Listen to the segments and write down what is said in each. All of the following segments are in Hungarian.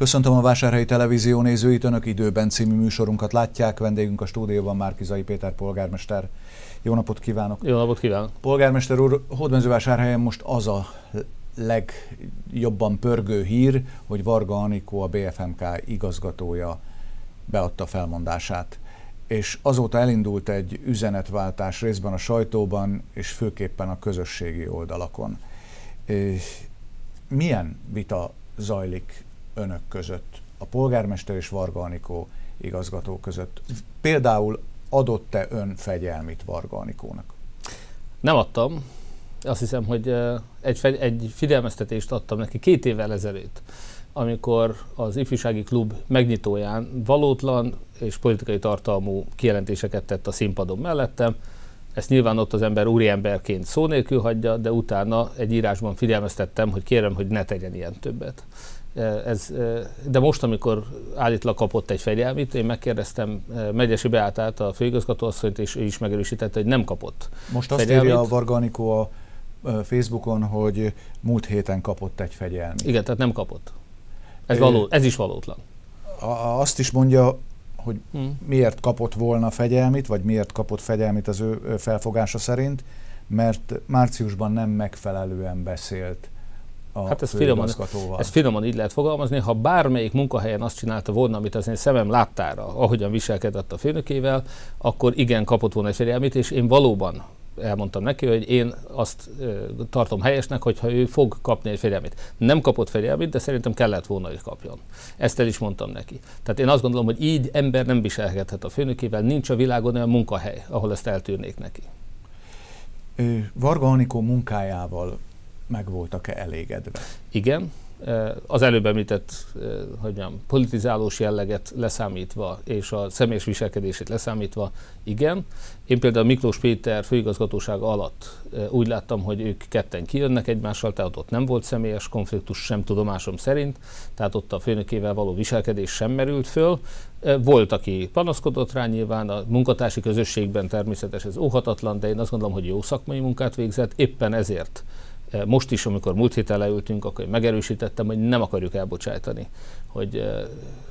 Köszöntöm a Vásárhelyi Televízió nézőit, Önök időben című műsorunkat látják. Vendégünk a stúdióban Márkizai Péter polgármester. Jó napot kívánok! Jó napot kívánok! Polgármester úr, Hódmezővásárhelyen most az a legjobban pörgő hír, hogy Varga Anikó, a BFMK igazgatója beadta felmondását. És azóta elindult egy üzenetváltás részben a sajtóban, és főképpen a közösségi oldalakon. Milyen vita zajlik önök között, a polgármester és Varga Anikó igazgató között? Például adott-e ön fegyelmit Varga Anikónak? Nem adtam. Azt hiszem, hogy egy, egy figyelmeztetést adtam neki két évvel ezelőtt, amikor az ifjúsági klub megnyitóján valótlan és politikai tartalmú kijelentéseket tett a színpadon mellettem. Ezt nyilván ott az ember úriemberként szó nélkül hagyja, de utána egy írásban figyelmeztettem, hogy kérem, hogy ne tegyen ilyen többet. Ez, de most, amikor állítólag kapott egy fegyelmit, én megkérdeztem Megyesi Beátát, a főigazgatóasszonyt, és ő is megerősítette, hogy nem kapott Most azt fegyelmit. írja a Varga Anikó a Facebookon, hogy múlt héten kapott egy fegyelmit. Igen, tehát nem kapott. Ez, való, ez is valótlan. Azt is mondja, hogy hmm. miért kapott volna fegyelmit, vagy miért kapott fegyelmit az ő felfogása szerint, mert márciusban nem megfelelően beszélt a hát ez finoman, ez finoman így lehet fogalmazni, ha bármelyik munkahelyen azt csinálta volna, amit az én szemem láttára, ahogyan viselkedett a főnökével, akkor igen, kapott volna egy fegyelmét, és én valóban elmondtam neki, hogy én azt tartom helyesnek, hogyha ő fog kapni egy fegyelmét. Nem kapott fegyelmét, de szerintem kellett volna, hogy kapjon. Ezt el is mondtam neki. Tehát én azt gondolom, hogy így ember nem viselkedhet a főnökével, nincs a világon olyan munkahely, ahol ezt eltűrnék neki. Varga Anikó munkájával meg voltak-e elégedve? Igen, az előbb említett hogy mondjam, politizálós jelleget leszámítva, és a személyes viselkedését leszámítva, igen. Én például Miklós Péter főigazgatóság alatt úgy láttam, hogy ők ketten kijönnek egymással, tehát ott nem volt személyes konfliktus sem tudomásom szerint, tehát ott a főnökével való viselkedés sem merült föl. Volt, aki panaszkodott rá nyilván, a munkatársi közösségben természetesen ez óhatatlan, de én azt gondolom, hogy jó szakmai munkát végzett, éppen ezért most is, amikor múlt héten leültünk, akkor megerősítettem, hogy nem akarjuk elbocsájtani, hogy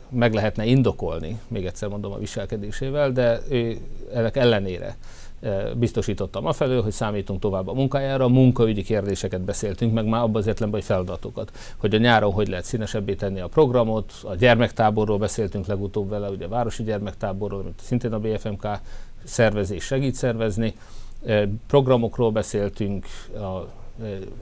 meg lehetne indokolni, még egyszer mondom a viselkedésével, de ő ennek ellenére biztosítottam afelől, hogy számítunk tovább a munkájára, munkaügyi kérdéseket beszéltünk, meg már abban az értelemben, hogy feladatokat. Hogy a nyáron hogy lehet színesebbé tenni a programot, a gyermektáborról beszéltünk legutóbb vele, ugye a városi gyermektáborról, amit szintén a BFMK szervezés segít szervezni, programokról beszéltünk, a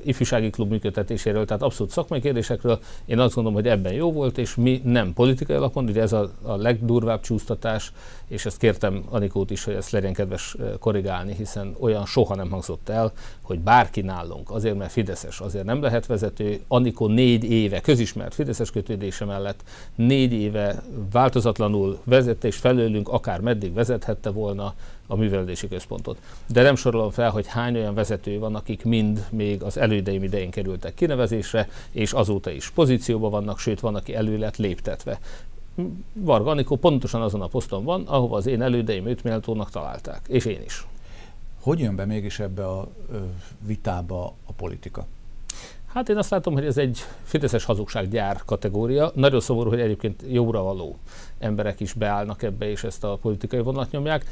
ifjúsági klub működtetéséről, tehát abszolút szakmai kérdésekről. Én azt gondolom, hogy ebben jó volt, és mi nem politikai alapon, ugye ez a, a legdurvább csúsztatás, és ezt kértem Anikót is, hogy ezt legyen kedves korrigálni, hiszen olyan soha nem hangzott el, hogy bárki nálunk, azért mert Fideszes, azért nem lehet vezető. Anikó négy éve, közismert Fideszes kötődése mellett négy éve változatlanul vezet, és felőlünk akár meddig vezethette volna, a művelődési központot. De nem sorolom fel, hogy hány olyan vezető van, akik mind még az elődeim idején kerültek kinevezésre, és azóta is pozícióban vannak, sőt van, aki elő lett léptetve. Varga Anikó pontosan azon a poszton van, ahova az én elődeim őt méltónak találták, és én is. Hogy jön be mégis ebbe a vitába a politika? Hát én azt látom, hogy ez egy fideszes hazugsággyár kategória. Nagyon szomorú, hogy egyébként jóra való emberek is beállnak ebbe, és ezt a politikai vonalat nyomják.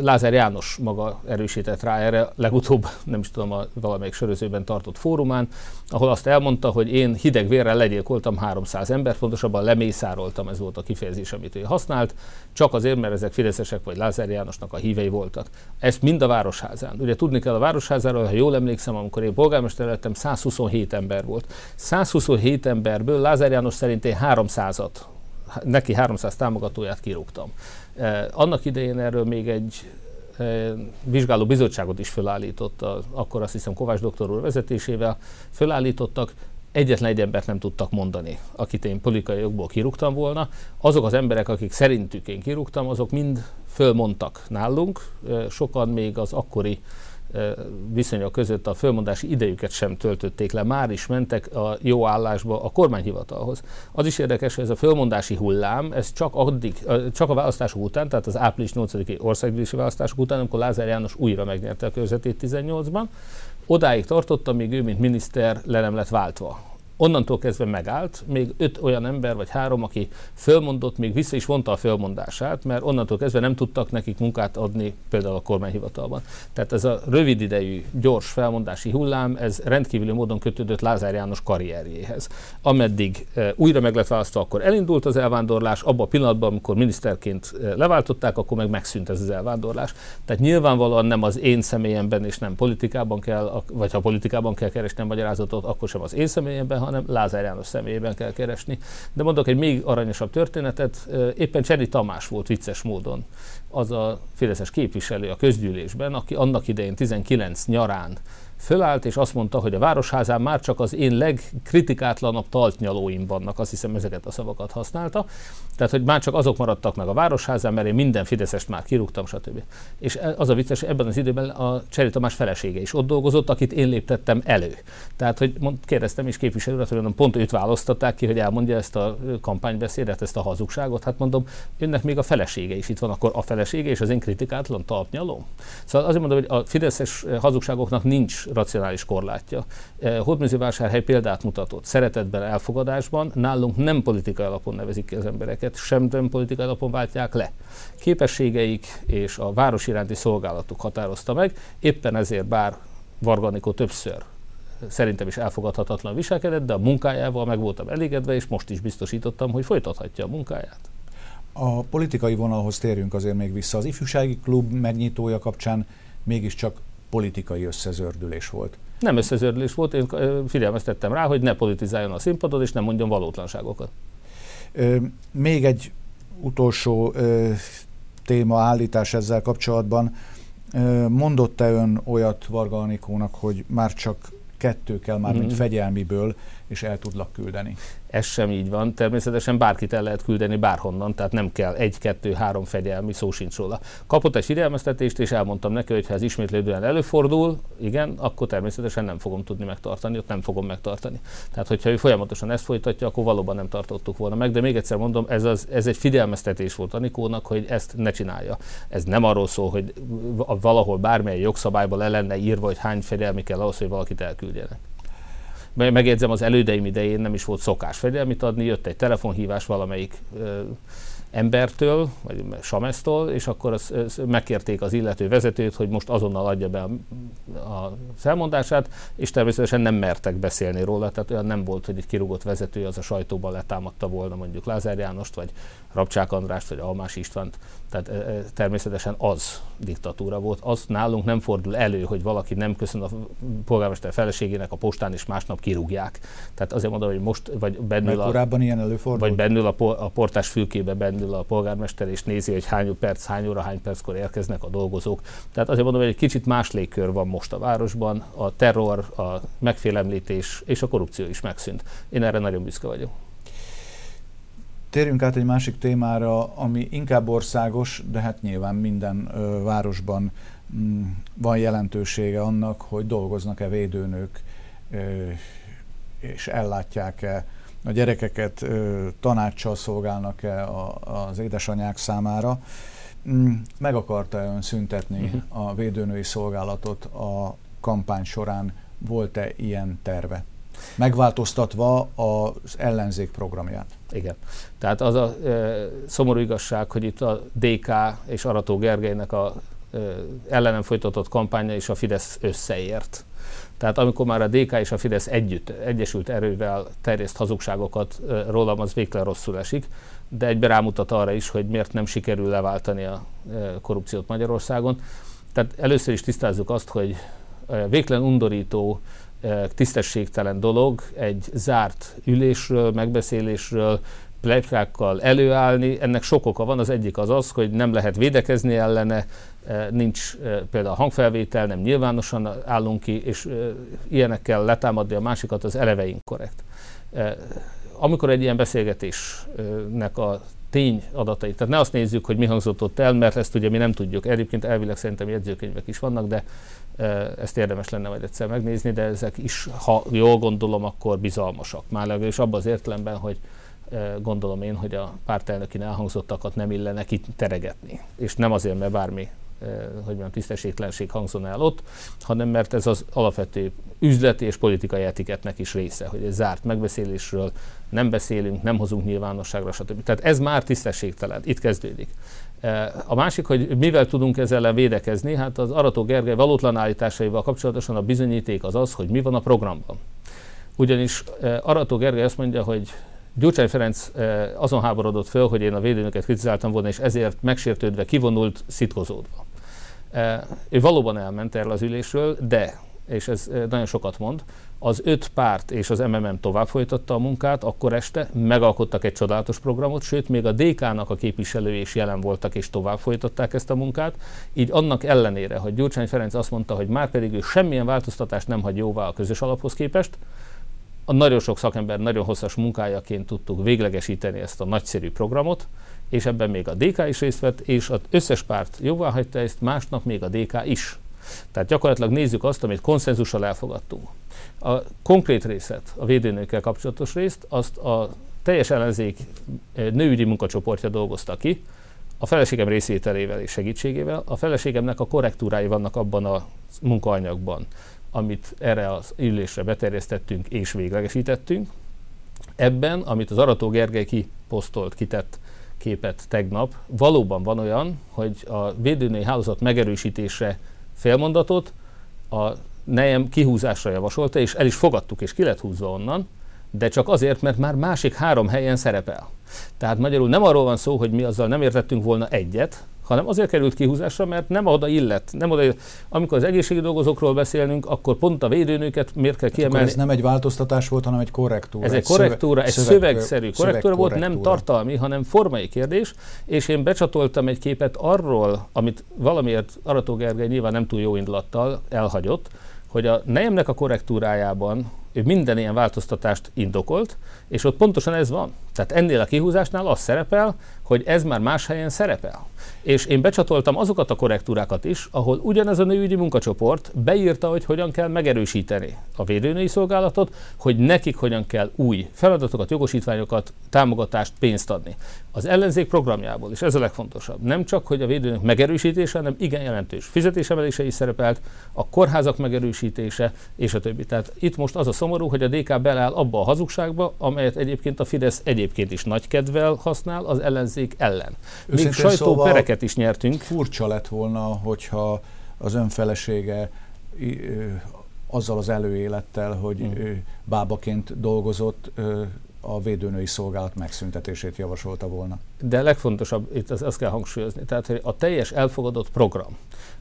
Lázár János maga erősített rá erre, legutóbb, nem is tudom, a valamelyik sörözőben tartott fórumán, ahol azt elmondta, hogy én hideg vérrel legyilkoltam 300 embert, pontosabban lemészároltam, ez volt a kifejezés, amit ő használt, csak azért, mert ezek fideszesek vagy Lázár Jánosnak a hívei voltak. Ezt mind a Városházán. Ugye tudni kell a Városházáról, ha jól emlékszem, amikor én polgármester lettem, 127 ember volt. 127 emberből Lázár János szerint én 300-at neki 300 támogatóját kirúgtam. Eh, annak idején erről még egy eh, vizsgáló bizottságot is fölállított, akkor azt hiszem Kovács doktor úr vezetésével fölállítottak, egyetlen egy embert nem tudtak mondani, akit én politikai jogból kirúgtam volna. Azok az emberek, akik szerintük én kirúgtam, azok mind fölmondtak nálunk, eh, sokan még az akkori viszonyok között a fölmondási idejüket sem töltötték le, már is mentek a jó állásba a kormányhivatalhoz. Az is érdekes, hogy ez a fölmondási hullám, ez csak, addig, csak a választások után, tehát az április 8-i országgyűlési választások után, amikor Lázár János újra megnyerte a körzetét 18-ban, odáig tartott, amíg ő, mint miniszter le nem lett váltva Onnantól kezdve megállt, még öt olyan ember vagy három, aki fölmondott, még vissza is vonta a fölmondását, mert onnantól kezdve nem tudtak nekik munkát adni például a kormányhivatalban. Tehát ez a rövid idejű, gyors felmondási hullám, ez rendkívüli módon kötődött Lázár János karrierjéhez. Ameddig e, újra meg lett választva, akkor elindult az elvándorlás, abban a pillanatban, amikor miniszterként e, leváltották, akkor meg megszűnt ez az elvándorlás. Tehát nyilvánvalóan nem az én személyemben és nem politikában kell, vagy ha politikában kell keresni a magyarázatot, akkor sem az én személyemben, hanem Lázár János személyében kell keresni. De mondok egy még aranyosabb történetet, éppen Cseri Tamás volt vicces módon az a Fideszes képviselő a közgyűlésben, aki annak idején 19 nyarán fölállt, és azt mondta, hogy a Városházán már csak az én legkritikátlanabb taltnyalóim vannak, azt hiszem ezeket a szavakat használta. Tehát, hogy már csak azok maradtak meg a Városházán, mert én minden Fideszest már kirúgtam, stb. És e- az a vicces, ebben az időben a Cseri Tamás felesége is ott dolgozott, akit én léptettem elő. Tehát, hogy mond, kérdeztem is képviselőre, hogy pont őt választották ki, hogy elmondja ezt a kampánybeszédet, ezt a hazugságot. Hát mondom, önnek még a felesége is itt van, akkor a felesége és az én kritikátlan talpnyalom. Szóval azért mondom, hogy a fideszes hazugságoknak nincs racionális korlátja. Eh, Hódműzővásárhely példát mutatott. Szeretetben, elfogadásban nálunk nem politikai alapon nevezik ki az embereket, sem nem politikai alapon váltják le. Képességeik és a város iránti szolgálatuk határozta meg, éppen ezért bár Varganikó többször szerintem is elfogadhatatlan viselkedett, de a munkájával meg voltam elégedve, és most is biztosítottam, hogy folytathatja a munkáját. A politikai vonalhoz térjünk azért még vissza. Az ifjúsági klub megnyitója kapcsán mégiscsak politikai összezördülés volt. Nem összezördülés volt, én figyelmeztettem rá, hogy ne politizáljon a színpadon, és nem mondjon valótlanságokat. Még egy utolsó téma állítás ezzel kapcsolatban. Mondott-e ön olyat Varga Anikónak, hogy már csak kettő kell már, mint mm-hmm. fegyelmiből, és el tudlak küldeni? Ez sem így van. Természetesen bárkit el lehet küldeni bárhonnan, tehát nem kell egy, kettő, három fegyelmi, szó sincs róla. Kapott egy figyelmeztetést, és elmondtam neki, hogy ha ez ismétlődően előfordul, igen, akkor természetesen nem fogom tudni megtartani, ott nem fogom megtartani. Tehát, hogyha ő folyamatosan ezt folytatja, akkor valóban nem tartottuk volna meg. De még egyszer mondom, ez, az, ez egy figyelmeztetés volt Anikónak, hogy ezt ne csinálja. Ez nem arról szól, hogy valahol bármilyen jogszabályban le lenne írva, hogy hány fegyelmi kell ahhoz, hogy valakit elküldjenek megjegyzem, az elődeim idején nem is volt szokás fegyelmit adni, jött egy telefonhívás valamelyik embertől, vagy Samesztól, és akkor az, az megkérték az illető vezetőt, hogy most azonnal adja be a, a felmondását, és természetesen nem mertek beszélni róla, tehát olyan nem volt, hogy egy kirúgott vezető az a sajtóban letámadta volna mondjuk Lázár Jánost, vagy Rabcsák Andrást, vagy Almás Istvánt. Tehát e, e, természetesen az diktatúra volt. Az nálunk nem fordul elő, hogy valaki nem köszön a polgármester feleségének a postán, és másnap kirúgják. Tehát azért mondom, hogy most, vagy bennül a, ilyen előfordult? Vagy bennül a, a portás fülkébe bennül a polgármester, és nézi, hogy hány perc, hány óra, hány perckor érkeznek a dolgozók. Tehát azért mondom, hogy egy kicsit más légkör van most a városban. A terror, a megfélemlítés és a korrupció is megszűnt. Én erre nagyon büszke vagyok. Térjünk át egy másik témára, ami inkább országos, de hát nyilván minden ö, városban mm, van jelentősége annak, hogy dolgoznak-e védőnők, ö, és ellátják-e a gyerekeket, ö, tanácssal szolgálnak-e a, az édesanyák számára. Mm, meg akarta ön szüntetni uh-huh. a védőnői szolgálatot a kampány során? Volt-e ilyen terve? Megváltoztatva az ellenzék programját? Igen. Tehát az a e, szomorú igazság, hogy itt a DK és Arató Gergelynek a e, ellenem folytatott kampánya és a Fidesz összeért. Tehát amikor már a DK és a Fidesz együtt, egyesült erővel terjeszt hazugságokat rólam, az végtelen rosszul esik, de egybe rámutat arra is, hogy miért nem sikerül leváltani a korrupciót Magyarországon. Tehát először is tisztázzuk azt, hogy végtelen undorító tisztességtelen dolog egy zárt ülésről, megbeszélésről, plekákkal előállni. Ennek sok oka van. Az egyik az az, hogy nem lehet védekezni ellene, nincs például hangfelvétel, nem nyilvánosan állunk ki, és ilyenekkel letámadni a másikat, az eleve inkorrekt. Amikor egy ilyen beszélgetésnek a tény adatait. Tehát ne azt nézzük, hogy mi hangzott ott el, mert ezt ugye mi nem tudjuk. Egyébként elvileg szerintem jegyzőkönyvek is vannak, de ezt érdemes lenne majd egyszer megnézni, de ezek is, ha jól gondolom, akkor bizalmasak. Már legalábbis abban az értelemben, hogy gondolom én, hogy a pártelnökin elhangzottakat nem illene teregetni. És nem azért, mert bármi hogy mondjam, tisztességtlenség hangzon el ott, hanem mert ez az alapvető üzleti és politikai etiketnek is része, hogy egy zárt megbeszélésről nem beszélünk, nem hozunk nyilvánosságra, stb. Tehát ez már tisztességtelen, itt kezdődik. A másik, hogy mivel tudunk ezzel ellen védekezni, hát az Arató Gergely valótlan állításaival kapcsolatosan a bizonyíték az az, hogy mi van a programban. Ugyanis Arató Gergely azt mondja, hogy Gyurcsány Ferenc azon háborodott föl, hogy én a védőnöket kritizáltam volna, és ezért megsértődve kivonult, szitkozódva. Ő valóban elment erről az ülésről, de, és ez nagyon sokat mond, az öt párt és az MMM tovább folytatta a munkát, akkor este megalkottak egy csodálatos programot, sőt, még a DK-nak a képviselői is jelen voltak és tovább folytatták ezt a munkát. Így annak ellenére, hogy Gyurcsány Ferenc azt mondta, hogy már pedig ő semmilyen változtatást nem hagy jóvá a közös alaphoz képest, a nagyon sok szakember nagyon hosszas munkájaként tudtuk véglegesíteni ezt a nagyszerű programot, és ebben még a DK is részt vett, és az összes párt jóvá hagyta ezt, másnap még a DK is. Tehát gyakorlatilag nézzük azt, amit konszenzussal elfogadtunk. A konkrét részet, a védőnőkkel kapcsolatos részt, azt a teljes ellenzék eh, nőügyi munkacsoportja dolgozta ki, a feleségem részvételével és segítségével. A feleségemnek a korrektúrái vannak abban a munkaanyagban, amit erre az ülésre beterjesztettünk és véglegesítettünk. Ebben, amit az Arató Gergely kiposztolt, kitett képet tegnap, valóban van olyan, hogy a védőnői hálózat megerősítése félmondatot a nejem kihúzásra javasolta, és el is fogadtuk, és ki lett húzva onnan, de csak azért, mert már másik három helyen szerepel. Tehát magyarul nem arról van szó, hogy mi azzal nem értettünk volna egyet, hanem azért került kihúzásra, mert nem oda illet. Nem oda illet. Amikor az egészségi dolgozókról beszélünk, akkor pont a védőnőket miért kell kiemelni? Akkor ez nem egy változtatás volt, hanem egy korrektúra. Ez egy, korrektúra, egy szöveg, szövegszerű korrektúra volt, nem tartalmi, hanem formai kérdés, és én becsatoltam egy képet arról, amit valamiért Arató Gergely nyilván nem túl jó indulattal elhagyott, hogy a nejemnek a korrektúrájában ő minden ilyen változtatást indokolt, és ott pontosan ez van. Tehát ennél a kihúzásnál az szerepel, hogy ez már más helyen szerepel. És én becsatoltam azokat a korrektúrákat is, ahol ugyanez a nőügyi munkacsoport beírta, hogy hogyan kell megerősíteni a védőnői szolgálatot, hogy nekik hogyan kell új feladatokat, jogosítványokat, támogatást, pénzt adni. Az ellenzék programjából, és ez a legfontosabb, nem csak, hogy a védőnök megerősítése, hanem igen jelentős fizetésemelése is szerepelt, a kórházak megerősítése, és a többi. Tehát itt most az a szomorú, hogy a DK beláll abba a hazugságba, amelyet egyébként a Fidesz egyébként is nagy kedvel használ az ellenzék ellen. Még sajtópereket szóval is nyertünk. Furcsa lett volna, hogyha az önfelesége azzal az előélettel, hogy hmm. bábaként dolgozott, a védőnői szolgálat megszüntetését javasolta volna. De legfontosabb, itt azt, kell hangsúlyozni, tehát hogy a teljes elfogadott program,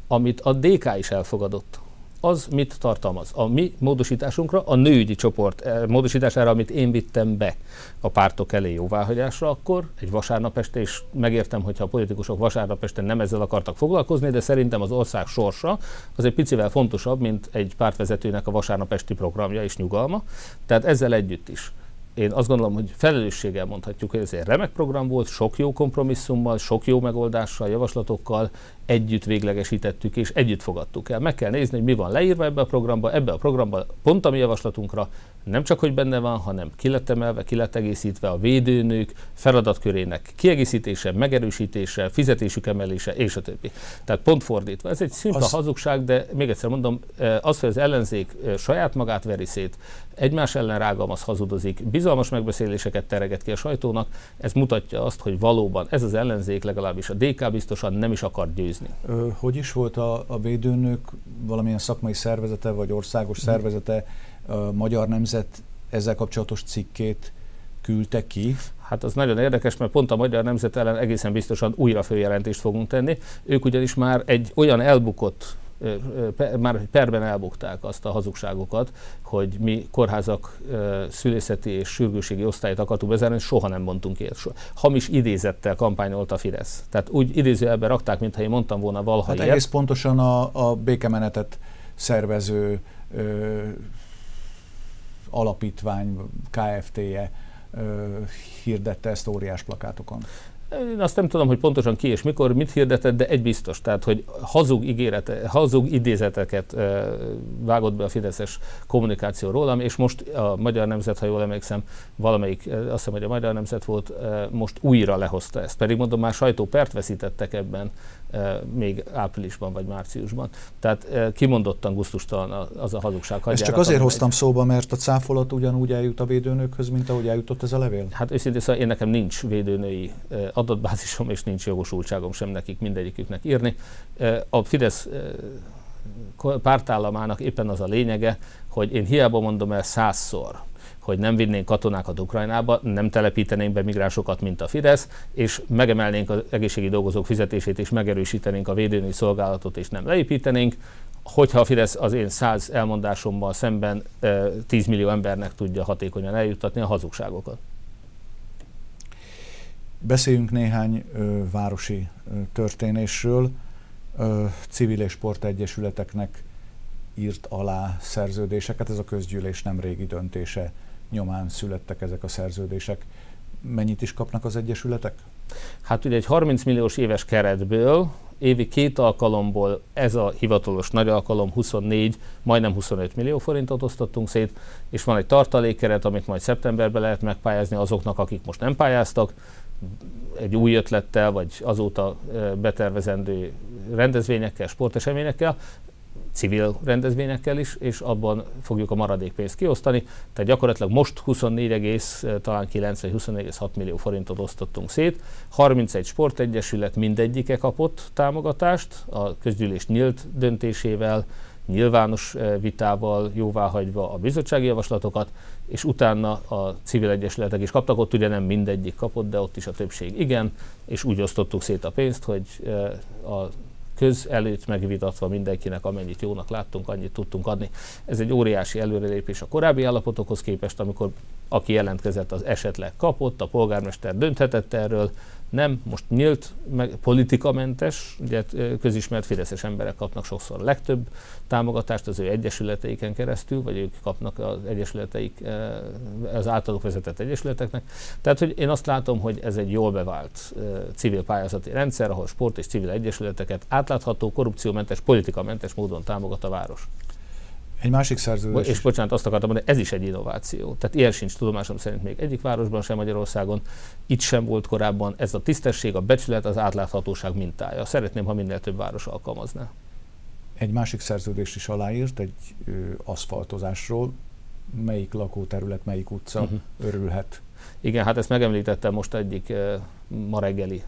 amit a DK is elfogadott, az mit tartalmaz? A mi módosításunkra, a nőügyi csoport eh, módosítására, amit én vittem be a pártok elé jóváhagyásra, akkor egy vasárnap este, és megértem, hogyha a politikusok vasárnap este nem ezzel akartak foglalkozni, de szerintem az ország sorsa az egy picivel fontosabb, mint egy pártvezetőnek a vasárnap esti programja és nyugalma. Tehát ezzel együtt is én azt gondolom, hogy felelősséggel mondhatjuk, hogy ez egy remek program volt, sok jó kompromisszummal, sok jó megoldással, javaslatokkal együtt véglegesítettük és együtt fogadtuk el. Meg kell nézni, hogy mi van leírva ebbe a programba. Ebbe a programba pont a mi javaslatunkra nem csak, hogy benne van, hanem ki lett emelve, ki lett egészítve a védőnők feladatkörének kiegészítése, megerősítése, fizetésük emelése, és a többi. Tehát pont fordítva. Ez egy szimpla az... hazugság, de még egyszer mondom, eh, az, hogy az ellenzék eh, saját magát veri szét, egymás ellen rágalmaz, hazudozik, bizalmas megbeszéléseket tereget ki a sajtónak, ez mutatja azt, hogy valóban ez az ellenzék legalábbis a DK biztosan nem is akar győzni. Hogy is volt a, a védőnök valamilyen szakmai szervezete, vagy országos hm. szervezete, a Magyar Nemzet ezzel kapcsolatos cikkét küldte ki? Hát az nagyon érdekes, mert pont a Magyar Nemzet ellen egészen biztosan újra főjelentést fogunk tenni. Ők ugyanis már egy olyan elbukott már perben elbukták azt a hazugságokat, hogy mi kórházak szülészeti és sürgőségi osztályt akartuk bezárni, soha nem mondtunk ilyet. Hamis idézettel kampányolt a Fidesz. Tehát úgy idézőjelben rakták, mintha én mondtam volna valaha hát ilyet. egész pontosan a, a békemenetet szervező ö, alapítvány, KFT-je hirdette ezt óriás plakátokon. Én azt nem tudom, hogy pontosan ki és mikor, mit hirdetett, de egy biztos, tehát, hogy hazug, ígérete, hazug idézeteket e, vágott be a Fideszes kommunikáció rólam, és most a Magyar Nemzet, ha jól emlékszem, valamelyik, azt hiszem, hogy a Magyar Nemzet volt, e, most újra lehozta ezt. Pedig mondom, már sajtópert veszítettek ebben e, még áprilisban vagy márciusban. Tehát kimondottan guztustalan az a hazugság. Ezt csak azért hoztam szóba, mert a cáfolat ugyanúgy eljut a védőnőkhöz, mint ahogy eljutott ez a levél? Hát őszintén szóval én nekem nincs védőnői adatbázisom, és nincs jogosultságom sem nekik mindegyiküknek írni. A Fidesz pártállamának éppen az a lényege, hogy én hiába mondom el százszor, hogy nem vinnénk katonákat Ukrajnába, nem telepítenénk be migránsokat, mint a Fidesz, és megemelnénk az egészségi dolgozók fizetését, és megerősítenénk a védőnői szolgálatot, és nem leépítenénk, hogyha a Fidesz az én száz elmondásommal szemben 10 millió embernek tudja hatékonyan eljuttatni a hazugságokat. Beszéljünk néhány ö, városi ö, történésről. Ö, civil és sportegyesületeknek írt alá szerződéseket. Ez a közgyűlés nem régi döntése nyomán születtek ezek a szerződések. Mennyit is kapnak az egyesületek? Hát ugye egy 30 milliós éves keretből évi két alkalomból ez a hivatalos nagy alkalom 24, majdnem 25 millió forintot osztottunk szét, és van egy tartalékkeret, amit majd szeptemberben lehet megpályázni azoknak, akik most nem pályáztak, egy új ötlettel, vagy azóta betervezendő rendezvényekkel, sporteseményekkel, civil rendezvényekkel is, és abban fogjuk a maradék pénzt kiosztani. Tehát gyakorlatilag most 24, talán 9 vagy 24,6 millió forintot osztottunk szét. 31 sportegyesület mindegyike kapott támogatást, a közgyűlés nyílt döntésével, nyilvános vitával jóváhagyva a bizottsági javaslatokat, és utána a civil egyesületek is kaptak, ott ugye nem mindegyik kapott, de ott is a többség igen, és úgy osztottuk szét a pénzt, hogy a köz előtt megvitatva mindenkinek, amennyit jónak láttunk, annyit tudtunk adni. Ez egy óriási előrelépés a korábbi állapotokhoz képest, amikor aki jelentkezett, az esetleg kapott, a polgármester dönthetett erről, nem, most nyílt, meg politikamentes, ugye közismert fideszes emberek kapnak sokszor a legtöbb támogatást az ő egyesületeiken keresztül, vagy ők kapnak az egyesületeik, az általuk vezetett egyesületeknek. Tehát, hogy én azt látom, hogy ez egy jól bevált civil pályázati rendszer, ahol sport és civil egyesületeket átlátható, korrupciómentes, politikamentes módon támogat a város. Egy másik szerződés. És bocsánat, azt akartam mondani, ez is egy innováció. Tehát ilyen sincs tudomásom szerint még egyik városban sem Magyarországon. Itt sem volt korábban. Ez a tisztesség, a becsület, az átláthatóság mintája. Szeretném, ha minél több város alkalmazná. Egy másik szerződést is aláírt, egy ö, aszfaltozásról. Melyik lakóterület, melyik utca uh-huh. örülhet? Igen, hát ezt megemlítettem most egyik ma reggeli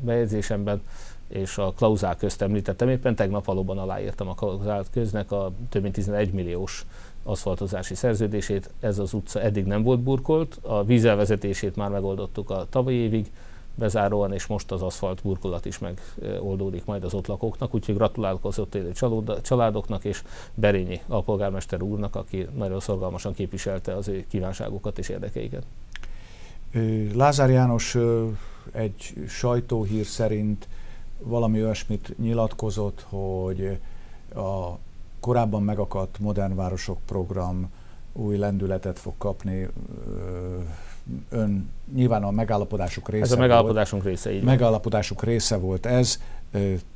bejegyzésemben és a klauzál közt említettem, éppen tegnap valóban aláírtam a klauzál köznek a több mint 11 milliós aszfaltozási szerződését. Ez az utca eddig nem volt burkolt, a vízelvezetését már megoldottuk a tavalyi évig bezáróan, és most az aszfalt burkolat is megoldódik majd az ott lakóknak, úgyhogy gratulálok az ott élő családoknak, és Berényi a polgármester úrnak, aki nagyon szorgalmasan képviselte az ő kívánságokat és érdekeiket. Lázár János egy sajtóhír szerint valami olyasmit nyilatkozott, hogy a korábban megakadt Modern Városok program új lendületet fog kapni. Ön nyilván a megállapodások része Ez a megállapodásunk volt. része, így Megállapodásuk része volt ez.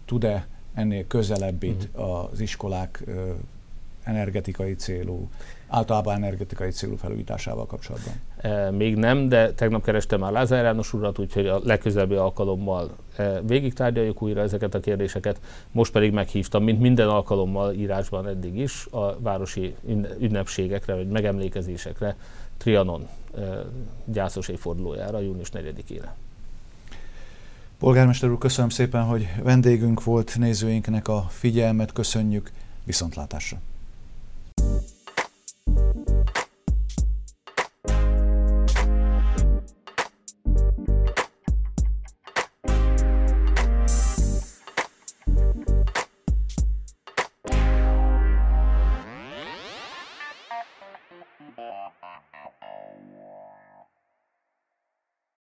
Tud-e ennél közelebbit uh-huh. az iskolák energetikai célú általában energetikai célú felújításával kapcsolatban? E, még nem, de tegnap kerestem már Lázár János urat, úgyhogy a legközelebbi alkalommal e, végig tárgyaljuk újra ezeket a kérdéseket. Most pedig meghívtam, mint minden alkalommal írásban eddig is, a városi ünnepségekre vagy megemlékezésekre, Trianon e, gyászos évfordulójára, június 4-ére. Polgármester úr, köszönöm szépen, hogy vendégünk volt nézőinknek a figyelmet, köszönjük, viszontlátásra!